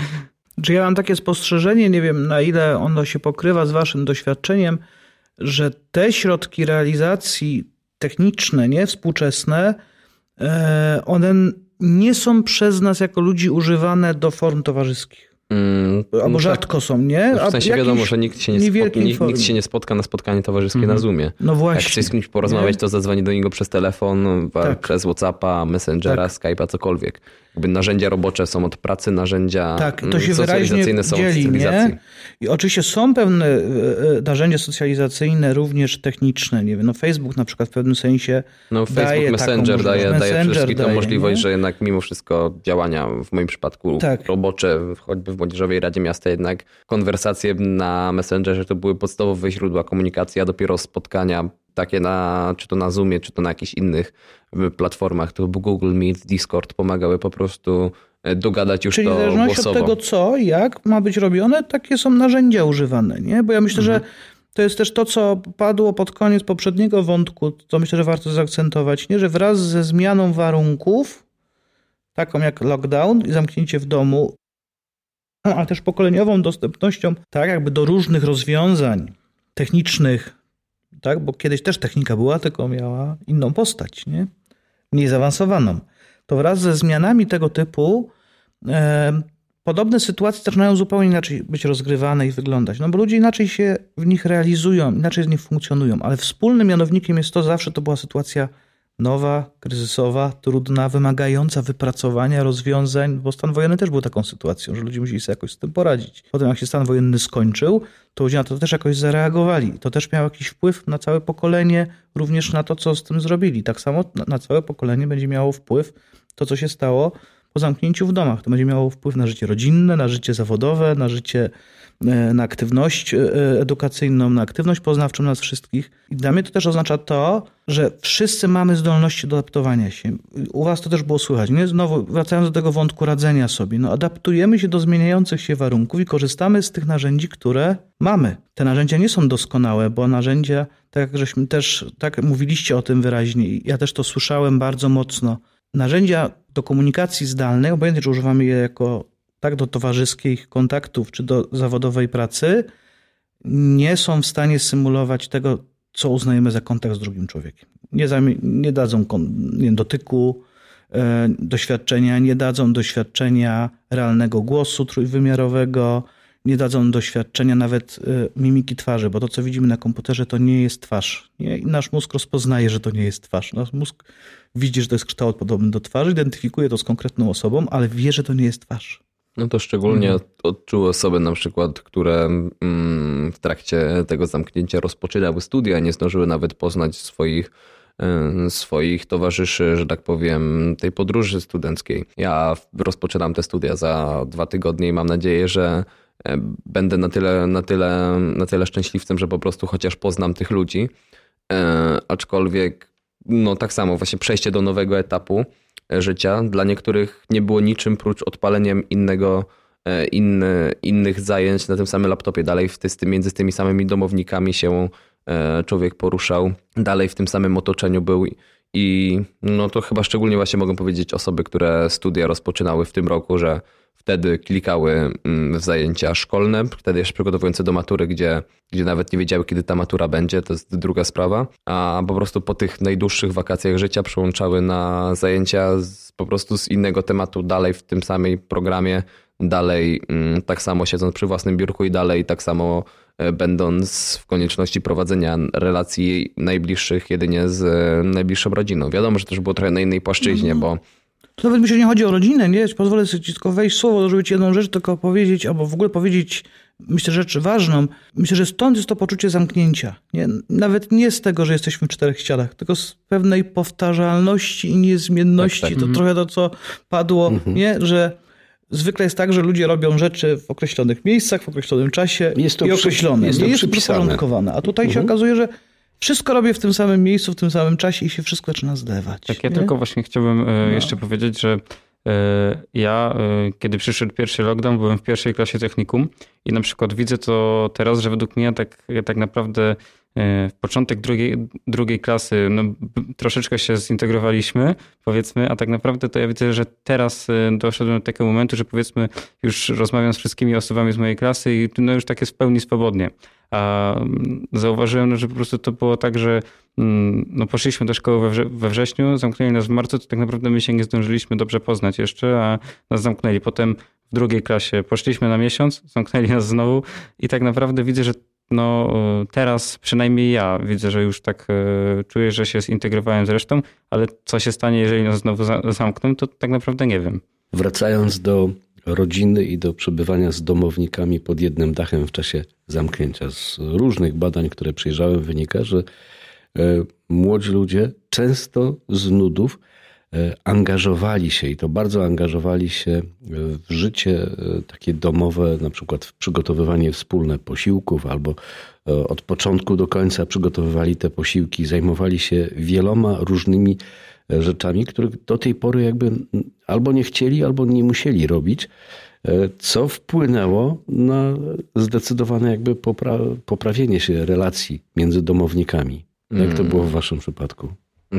Czy ja mam takie spostrzeżenie, nie wiem na ile ono się pokrywa z waszym doświadczeniem, że te środki realizacji techniczne, nie współczesne, e, one nie są przez nas jako ludzi używane do form towarzyskich. Mm, Albo no rzadko są, nie? W sensie wiadomo, że nikt się nie, spot, nikt, nikt, się nie spotka na spotkanie towarzyskie mm. na Zoomie. No właśnie. Jak chce z kimś porozmawiać, nie? to zadzwoni do niego przez telefon, tak. przez Whatsappa, Messengera, tak. Skype'a, cokolwiek jakby narzędzia robocze są od pracy, narzędzia tak, to się socjalizacyjne są dzieli, od socjalizacji. Nie? I oczywiście są pewne e, e, narzędzia socjalizacyjne, również techniczne. Nie wiem, no Facebook na przykład w pewnym sensie no, Facebook daje Messenger daje, daje wszystkim tą możliwość, nie? że jednak mimo wszystko działania w moim przypadku tak. robocze, choćby w Młodzieżowej Radzie Miasta jednak konwersacje na Messengerze to były podstawowe źródła komunikacji, a dopiero spotkania takie na, czy to na Zoomie, czy to na jakichś innych platformach, to Google Meet, Discord pomagały po prostu e, dogadać już Czyli to w zależności głosowo. od tego, co, jak ma być robione, takie są narzędzia używane, nie? Bo ja myślę, mhm. że to jest też to, co padło pod koniec poprzedniego wątku, co myślę, że warto zaakcentować, nie? że wraz ze zmianą warunków, taką jak lockdown i zamknięcie w domu, a też pokoleniową dostępnością, tak jakby do różnych rozwiązań technicznych, tak? bo kiedyś też technika była, tylko miała inną postać, nie? mniej zaawansowaną. To wraz ze zmianami tego typu e, podobne sytuacje zaczynają zupełnie inaczej być rozgrywane i wyglądać. No bo ludzie inaczej się w nich realizują, inaczej z nich funkcjonują, ale wspólnym mianownikiem jest to, zawsze to była sytuacja nowa, kryzysowa, trudna, wymagająca wypracowania rozwiązań, bo stan wojenny też był taką sytuacją, że ludzie musieli sobie jakoś z tym poradzić. Potem jak się stan wojenny skończył, to ludzie na to też jakoś zareagowali. To też miało jakiś wpływ na całe pokolenie, również na to, co z tym zrobili. Tak samo na całe pokolenie będzie miało wpływ to, co się stało po zamknięciu w domach. To będzie miało wpływ na życie rodzinne, na życie zawodowe, na życie na aktywność e, edukacyjną, na aktywność poznawczą nas wszystkich. I dla mnie to też oznacza to, że wszyscy mamy zdolności do adaptowania się. U was to też było słychać. Nie? Znowu wracając do tego wątku radzenia sobie. No, adaptujemy się do zmieniających się warunków i korzystamy z tych narzędzi, które mamy. Te narzędzia nie są doskonałe, bo narzędzia, tak jak żeśmy też, tak mówiliście o tym wyraźnie, ja też to słyszałem bardzo mocno. Narzędzia do komunikacji zdalnej, obojętnie czy używamy je jako tak do towarzyskich kontaktów czy do zawodowej pracy, nie są w stanie symulować tego, co uznajemy za kontakt z drugim człowiekiem. Nie, nie dadzą nie, dotyku, e, doświadczenia, nie dadzą doświadczenia realnego głosu trójwymiarowego, nie dadzą doświadczenia nawet mimiki twarzy, bo to, co widzimy na komputerze, to nie jest twarz. Nie? Nasz mózg rozpoznaje, że to nie jest twarz. Nasz mózg widzi, że to jest kształt podobny do twarzy, identyfikuje to z konkretną osobą, ale wie, że to nie jest twarz. No to szczególnie mhm. odczuły osoby na przykład, które mm, w trakcie tego zamknięcia rozpoczynały studia, nie zdążyły nawet poznać swoich y, swoich towarzyszy, że tak powiem, tej podróży studenckiej. Ja rozpoczynam te studia za dwa tygodnie i mam nadzieję, że e, będę na tyle, na tyle, na tyle szczęśliwcem, że po prostu chociaż poznam tych ludzi. E, aczkolwiek, no tak samo, właśnie przejście do nowego etapu życia. Dla niektórych nie było niczym prócz odpaleniem innego, e, inny, innych zajęć na tym samym laptopie. Dalej w ty, między tymi samymi domownikami się e, człowiek poruszał, dalej w tym samym otoczeniu był. I no to chyba szczególnie właśnie mogą powiedzieć osoby, które studia rozpoczynały w tym roku, że wtedy klikały mm, w zajęcia szkolne, wtedy jeszcze przygotowujące do matury, gdzie, gdzie nawet nie wiedziały, kiedy ta matura będzie, to jest druga sprawa, a po prostu po tych najdłuższych wakacjach życia przełączały na zajęcia z, po prostu z innego tematu dalej w tym samej programie, dalej mm, tak samo siedząc przy własnym biurku i dalej tak samo e, będąc w konieczności prowadzenia relacji najbliższych jedynie z e, najbliższą rodziną. Wiadomo, że też było trochę na innej płaszczyźnie, mm. bo to nawet myślę, że nie chodzi o rodzinę, nie? Pozwolę sobie tylko wejść słowo, żeby ci jedną rzecz tylko powiedzieć, albo w ogóle powiedzieć, myślę, rzecz ważną. Myślę, że stąd jest to poczucie zamknięcia. Nie? Nawet nie z tego, że jesteśmy w czterech ścianach, tylko z pewnej powtarzalności i niezmienności. Tak, tak. To mhm. trochę to, co padło, mhm. nie? Że zwykle jest tak, że ludzie robią rzeczy w określonych miejscach, w określonym czasie jest to i określone. Jest to nie jest to A tutaj mhm. się okazuje, że wszystko robię w tym samym miejscu, w tym samym czasie i się wszystko zaczyna zlewać. Tak, ja nie? tylko właśnie chciałbym e, no. jeszcze powiedzieć, że e, ja, e, kiedy przyszedł pierwszy lockdown, byłem w pierwszej klasie technikum i na przykład widzę to teraz, że według mnie tak, tak naprawdę początek drugiej, drugiej klasy no, troszeczkę się zintegrowaliśmy, powiedzmy, a tak naprawdę to ja widzę, że teraz doszedłem do takiego momentu, że powiedzmy już rozmawiam z wszystkimi osobami z mojej klasy i no, już tak jest w pełni swobodnie. A mm, zauważyłem, no, że po prostu to było tak, że mm, no, poszliśmy do szkoły we, wrze we wrześniu, zamknęli nas w marcu, to tak naprawdę my się nie zdążyliśmy dobrze poznać jeszcze, a nas zamknęli. Potem w drugiej klasie poszliśmy na miesiąc, zamknęli nas znowu i tak naprawdę widzę, że no teraz przynajmniej ja widzę, że już tak e, czuję, że się zintegrowałem z resztą, ale co się stanie, jeżeli nas znowu zamkną, to tak naprawdę nie wiem. Wracając do rodziny i do przebywania z domownikami pod jednym dachem w czasie zamknięcia. Z różnych badań, które przyjrzałem, wynika, że e, młodzi ludzie często z nudów e, angażowali się i to bardzo angażowali się w życie e, takie domowe, na przykład w przygotowywanie wspólne posiłków albo od początku do końca przygotowywali te posiłki, zajmowali się wieloma różnymi rzeczami, których do tej pory jakby albo nie chcieli, albo nie musieli robić, e, co wpłynęło na zdecydowane jakby popra- poprawienie się relacji między domownikami. Jak to było w waszym przypadku?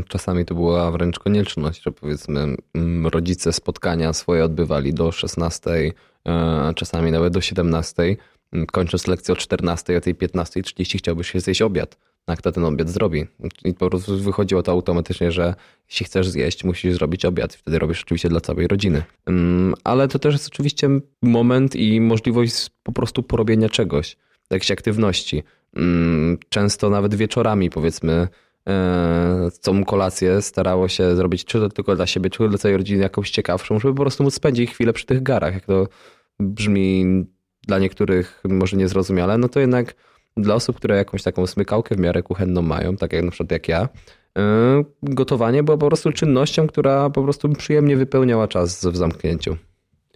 Czasami to była wręcz konieczność, że powiedzmy mm, rodzice spotkania swoje odbywali do 16, e, czasami nawet do 17. Kończąc lekcję o 14, o tej 15.30 chciałbyś się zjeść obiad jak to ten obiad zrobi. I po prostu wychodziło to automatycznie, że jeśli chcesz zjeść, musisz zrobić obiad. Wtedy robisz oczywiście dla całej rodziny. Mm, ale to też jest oczywiście moment i możliwość po prostu porobienia czegoś, jakiejś aktywności. Mm, często nawet wieczorami, powiedzmy, e, całą kolację starało się zrobić czy to tylko dla siebie, czy dla całej rodziny jakąś ciekawszą, żeby po prostu móc spędzić chwilę przy tych garach. Jak to brzmi dla niektórych może niezrozumiale, no to jednak dla osób, które jakąś taką smykałkę w miarę kuchenną mają, tak jak na przykład jak ja, y, gotowanie było po prostu czynnością, która po prostu przyjemnie wypełniała czas w zamknięciu.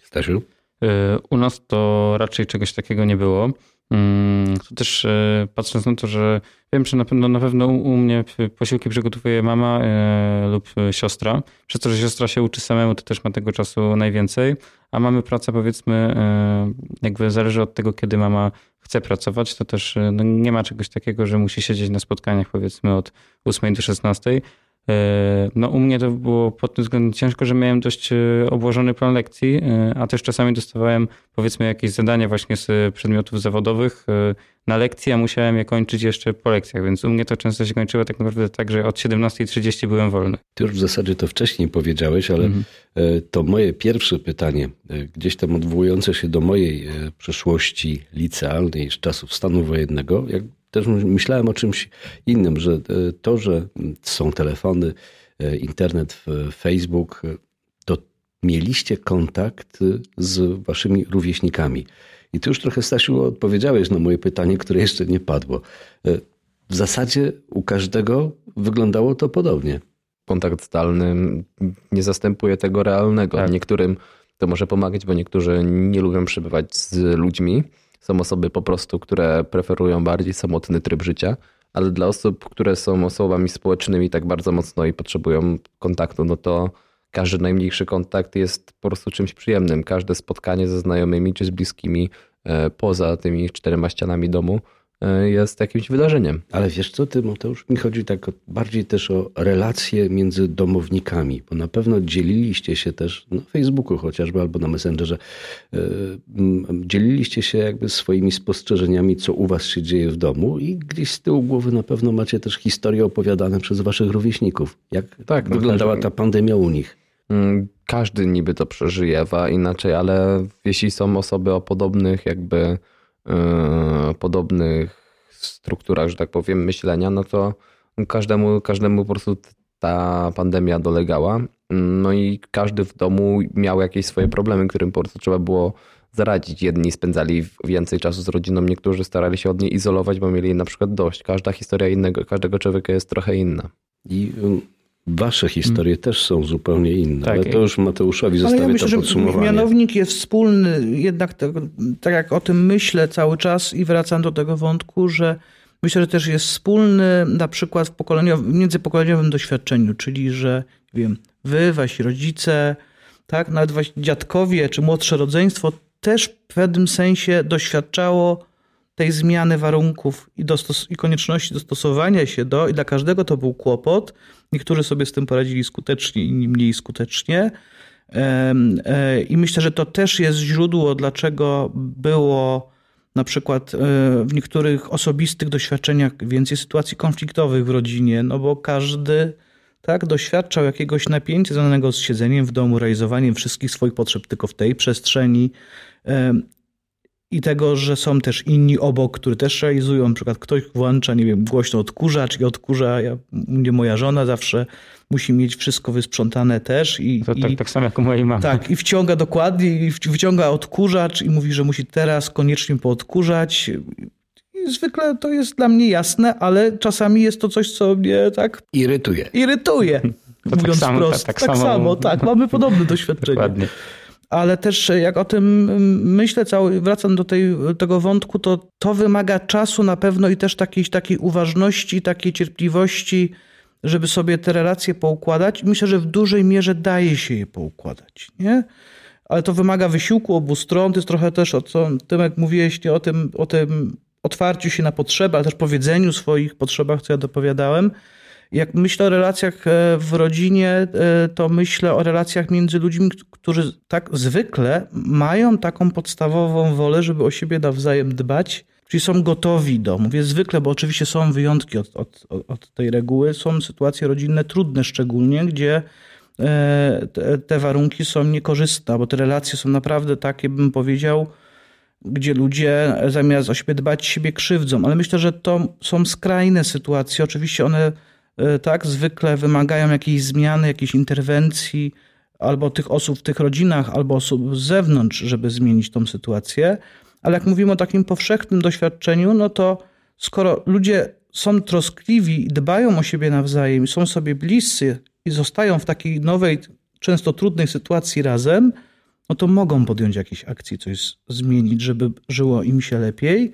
Stasiu? Y, u nas to raczej czegoś takiego nie było. Mm, tu też y, patrząc na to, że wiem, że na pewno, na pewno u mnie posiłki przygotowuje mama lub siostra. Przez to, że siostra się uczy samemu, to też ma tego czasu najwięcej. A mamy pracę, powiedzmy, jakby zależy od tego, kiedy mama chce pracować, to też no, nie ma czegoś takiego, że musi siedzieć na spotkaniach powiedzmy od 8 do 16. no u mnie to było pod tym względem ciężko, że miałem dość obłożony plan lekcji, a też czasami dostawałem powiedzmy jakieś zadania właśnie z przedmiotów zawodowych na lekcji, a musiałem je kończyć jeszcze po lekcjach, więc u mnie to często się kończyło tak naprawdę tak, że od 17.30 byłem wolny. Ty już w zasadzie to wcześniej powiedziałeś, ale mhm. E, to moje pierwsze pytanie, e, gdzieś tam odwołujące się do mojej e, przeszłości licealnej z czasów stanu wojennego, jak też myślałem o czymś innym, że to, że są telefony, internet, Facebook, to mieliście kontakt z waszymi rówieśnikami. I ty już trochę, Stasiu, odpowiedziałeś na moje pytanie, które jeszcze nie padło. E, w zasadzie u każdego wyglądało to podobnie. Kontakt zdalny nie zastępuje tego realnego. Tak. Niektórym to może pomagać, bo niektórzy nie lubią przebywać z ludźmi. Są osoby po prostu, które preferują bardziej samotny tryb życia, ale dla osób, które są osobami społecznymi tak bardzo mocno i potrzebują kontaktu, no to każdy najmniejszy kontakt jest po prostu czymś przyjemnym. Każde spotkanie ze znajomymi czy z bliskimi e, poza tymi czterema ścianami domu jest jakimś wydarzeniem. Ale wiesz co, ty Mateusz, mi chodzi tak bardziej też o relacje między domownikami, bo na pewno dzieliliście się też na Facebooku chociażby albo na Messengerze, e, dzieliliście się jakby swoimi spostrzeżeniami, co u was się dzieje w domu i gdzieś z tyłu głowy na pewno macie też historie opowiadane przez waszych rówieśników. Jak tak, wyglądała ta pandemia u nich? Mm, każdy niby to przeżyjewa inaczej, ale jeśli są osoby o podobnych jakby yy, podobnych strukturach, że tak powiem, myślenia, no to każdemu, każdemu po prostu ta pandemia dolegała. No i każdy w domu miał jakieś swoje problemy, którym po prostu trzeba było zaradzić. Jedni spędzali więcej czasu z rodziną, niektórzy starali się od niej izolować, bo mieli na przykład dość. Każda historia innego, każdego człowieka jest trochę inna. I Wasze historie hmm. też są zupełnie inne, tak, ale to już Mateuszowi zostawię ja myślę, to podsumowanie. Mianownik jest wspólny, jednak tak, tak jak o tym myślę cały czas i wracam do tego wątku, że myślę, że też jest wspólny na przykład w pokoleniowym, międzypokoleniowym doświadczeniu, czyli że wiem, wy, wasi rodzice, tak, nawet wasi dziadkowie czy młodsze rodzeństwo też w pewnym sensie doświadczało tej zmiany warunków i, dostos- i konieczności dostosowania się do, i dla każdego to był kłopot. Niektórzy sobie z tym poradzili skutecznie, inni mniej skutecznie. E, I myślę, że to też jest źródło, dlaczego było na przykład e, w niektórych osobistych doświadczeniach więcej sytuacji konfliktowych w rodzinie, no bo każdy tak doświadczał jakiegoś napięcia związanego z siedzeniem w domu, realizowaniem wszystkich swoich potrzeb tylko w tej przestrzeni i tego, że są też inni obok, którzy też realizują. Na przykład ktoś włącza, nie wiem, głośno odkurzacz i odkurza. Ja, mnie moja żona zawsze musi mieć wszystko wysprzątane też. I, to tak, i, tak samo jak u mojej mamy. Tak, i wciąga dokładnie, i wciąga odkurzacz i mówi, że musi teraz koniecznie poodkurzać. I zwykle to jest dla mnie jasne, ale czasami jest to coś, co mnie tak... Irytuje. Irytuje. To tak mówiąc tak samo, prosto. Tak, tak, tak samo, samo, tak. Mamy podobne (laughs) doświadczenie. Dokładnie ale też jak o tym myślę, cały, wracam do tej, tego wątku, to to wymaga czasu na pewno i też takiej, takiej uważności, takiej cierpliwości, żeby sobie te relacje poukładać. Myślę, że w dużej mierze daje się je poukładać, nie? Ale to wymaga wysiłku obu stron. To jest trochę też o co, Tymek, mówiłeś nie o tym, o tym otwarciu się na potrzeby, ale też powiedzeniu swoich potrzebach, co ja dopowiadałem. Jak myślę o relacjach e, w rodzinie, e, to myślę o relacjach między ludźmi, którzy tak zwykle mają taką podstawową wolę, żeby o siebie nawzajem dbać, czyli są gotowi do. Mówię zwykle, bo oczywiście są wyjątki od, od, od tej reguły. Są sytuacje rodzinne trudne szczególnie, gdzie e, te, warunki są niekorzystne, bo te relacje są naprawdę takie, bym powiedział, gdzie ludzie zamiast o siebie dbać, siebie krzywdzą. Ale myślę, że to są skrajne sytuacje. Oczywiście one tak, zwykle wymagają jakiejś zmiany, jakiejś interwencji albo tych osób w tych rodzinach, albo osób z zewnątrz, żeby zmienić tą sytuację. Ale jak mówimy o takim powszechnym doświadczeniu, no to skoro ludzie są troskliwi, dbają o siebie nawzajem, są sobie bliscy i zostają w takiej nowej, często trudnej sytuacji razem, no to mogą podjąć jakieś akcje, coś zmienić, żeby żyło im się lepiej.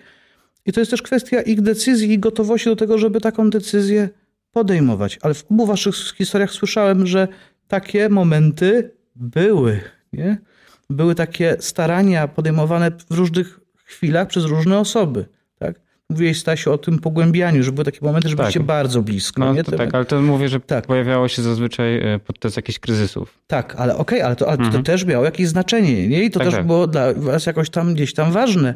I to jest też kwestia ich decyzji i gotowości do tego, żeby taką decyzję podejmować. Ale w obu waszych historiach słyszałem, że takie momenty były. Nie? Były takie starania podejmowane w różnych chwilach przez różne osoby. Tak? mówiłeś Stasiu o tym pogłębianiu, że były takie momenty, że tak. byliście bardzo blisko. No, nie? To, tak, ale to mówię, że tak. pojawiało się zazwyczaj e, podczas jakichś kryzysów. Tak, ale okej, okay, ale, to, ale mhm. to też miało jakieś znaczenie, nie? I to tak, też tak. było dla was jakoś tam gdzieś tam ważne,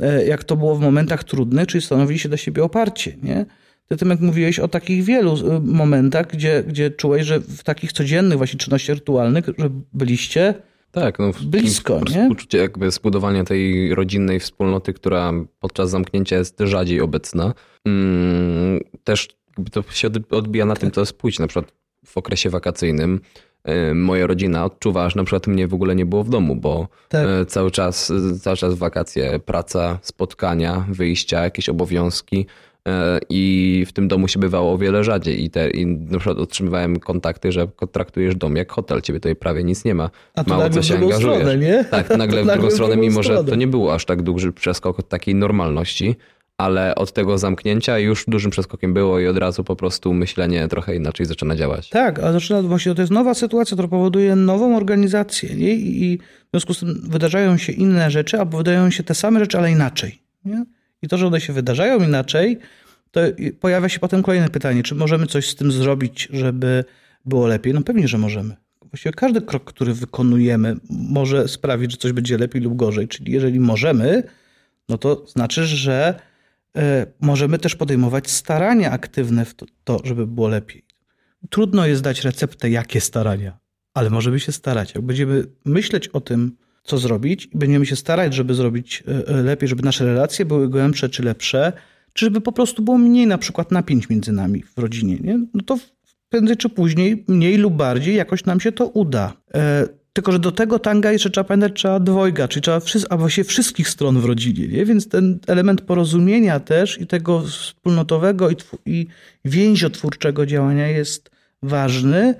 e, jak to było w momentach trudnych, czyli stanowiliście dla siebie oparcie, nie? Ty, Tymek, mówiłeś o takich wielu e, momentach, gdzie, gdzie czułeś, że w takich codziennych właśnie czynnościach rytualnych, że byliście tak, no, blisko, nie? Uczucie jakby zbudowania tej rodzinnej wspólnoty, która podczas zamknięcia jest rzadziej obecna. Mm, też to się odbija na tym, co jest pójść. Na przykład w okresie wakacyjnym y, moja rodzina odczuwa, że na przykład mnie w ogóle nie było w domu, bo tak. Y, cały czas, cały czas wakacje, praca, spotkania, wyjścia, jakieś obowiązki. E, i w tym domu się bywało o wiele rzadziej i, te, i na przykład otrzymywałem kontakty, że traktujesz dom jak hotel, ciebie tutaj prawie nic nie ma, A to mało co się angażujesz. Stronę, nie? Tak, nagle (laughs) w drugą stronę, mimo że to nie było aż tak duży przeskok od takiej normalności, ale od tego zamknięcia już dużym przeskokiem było i od razu po prostu myślenie trochę inaczej zaczyna działać. Tak, a zaczyna właśnie to jest nowa sytuacja, która powoduje nową organizację nie? i w związku z tym wydarzają się inne rzeczy, albo wydają się te same rzeczy, ale inaczej. Nie? I to, że one się wydarzają inaczej, to pojawia się potem kolejne pytanie, czy możemy coś z tym zrobić, żeby było lepiej? No pewnie, że możemy. Właściwie każdy krok, który wykonujemy, może sprawić, że coś będzie lepiej lub gorzej. Czyli jeżeli możemy, no to znaczy, że e, możemy też podejmować starania aktywne w to, to, żeby było lepiej. Trudno jest dać receptę, jakie starania, ale możemy się starać. Jak będziemy myśleć o tym, co zrobić i będziemy się starać, żeby zrobić e, e, lepiej, żeby nasze relacje były głębsze czy lepsze, czy żeby po prostu było mniej na przykład napięć między nami w rodzinie, nie? no to prędzej czy później, mniej lub bardziej, jakoś nam się to uda. E, tylko, że do tego tanga jeszcze trzeba pamiętać, trzeba dwojga, czyli trzeba wszy- a właściwie wszystkich stron w rodzinie, nie? Więc ten element porozumienia też i tego wspólnotowego i, i więziotwórczego działania jest ważny.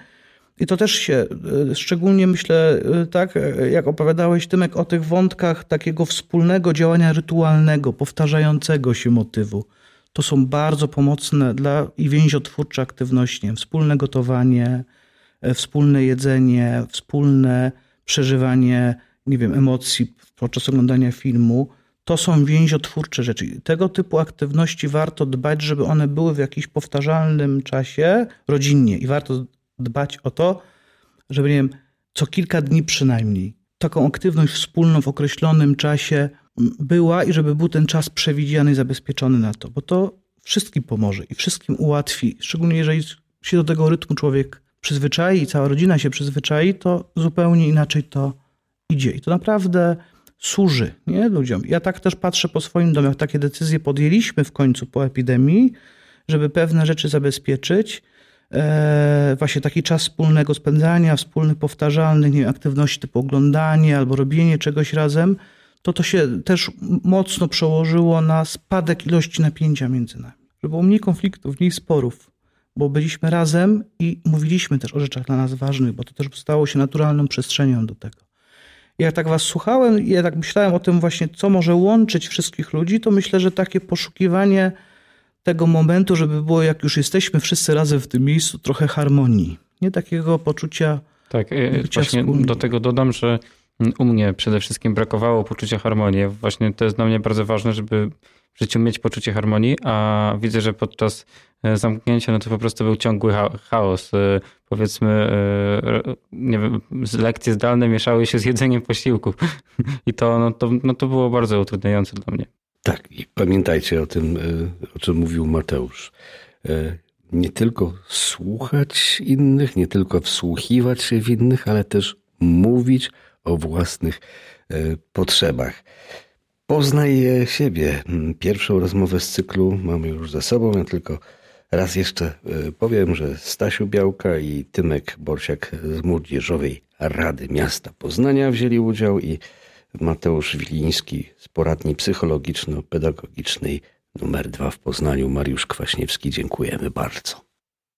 I to też się, e, szczególnie myślę, e, tak, e, jak opowiadałeś Tymek o tych wątkach takiego wspólnego działania rytualnego, powtarzającego się motywu. To są bardzo pomocne dla i więziotwórcze aktywności. Wspólne gotowanie, wspólne jedzenie, wspólne przeżywanie, nie wiem, emocji podczas oglądania filmu. To są więziotwórcze rzeczy. Tego typu aktywności warto dbać, żeby one były w jakimś powtarzalnym czasie rodzinnie i warto dbać o to, żeby, nie wiem, co kilka dni przynajmniej taką aktywność wspólną w określonym czasie była i żeby był ten czas przewidziany i zabezpieczony na to, bo to wszystkim pomoże i wszystkim ułatwi, szczególnie jeżeli się do tego rytmu człowiek przyzwyczai i cała rodzina się przyzwyczai, to zupełnie inaczej to idzie. I to naprawdę służy nie, ludziom. Ja tak też patrzę po swoim domach. Takie decyzje podjęliśmy w końcu po epidemii, żeby pewne rzeczy zabezpieczyć właśnie taki czas wspólnego spędzania, wspólnych powtarzalnych nie wiem, aktywności typu oglądanie albo robienie czegoś razem, to to się też mocno przełożyło na spadek ilości napięcia między nami. Było mniej konfliktów, mniej sporów, bo byliśmy razem i mówiliśmy też o rzeczach dla nas ważnych, bo to też stało się naturalną przestrzenią do tego. Jak tak was słuchałem ja tak myślałem o tym właśnie, co może łączyć wszystkich ludzi, to myślę, że takie poszukiwanie tego momentu, żeby było, jak już jesteśmy wszyscy razem w tym miejscu, trochę harmonii. Nie takiego poczucia. Tak, e, właśnie do tego dodam, że u mnie przede wszystkim brakowało poczucia harmonii. Właśnie to jest dla mnie bardzo ważne, żeby w życiu mieć poczucie harmonii, a widzę, że podczas e, zamknięcia no to po prostu był ciągły chaos. E, powiedzmy, nie wiem, lekcje zdalne mieszały się z jedzeniem posiłków (laughs) i to, no to, no to było bardzo utrudniające dla mnie. Tak, i pamiętajcie o tym, e, o czym mówił Mateusz. E, nie tylko słuchać innych, nie tylko wsłuchiwać się w innych, ale też mówić o własnych e, potrzebach. Poznaj siebie. Pierwszą rozmowę z cyklu mamy już za sobą. Ja tylko raz jeszcze powiem, że Stasiu Białka i Tymek Borsiak z Młodzieżowej Rady Miasta Poznania wzięli udział i Mateusz Wiliński z poradni psychologiczno-pedagogicznej numer dwa w Poznaniu. Mariusz Kwaśniewski, dziękujemy bardzo.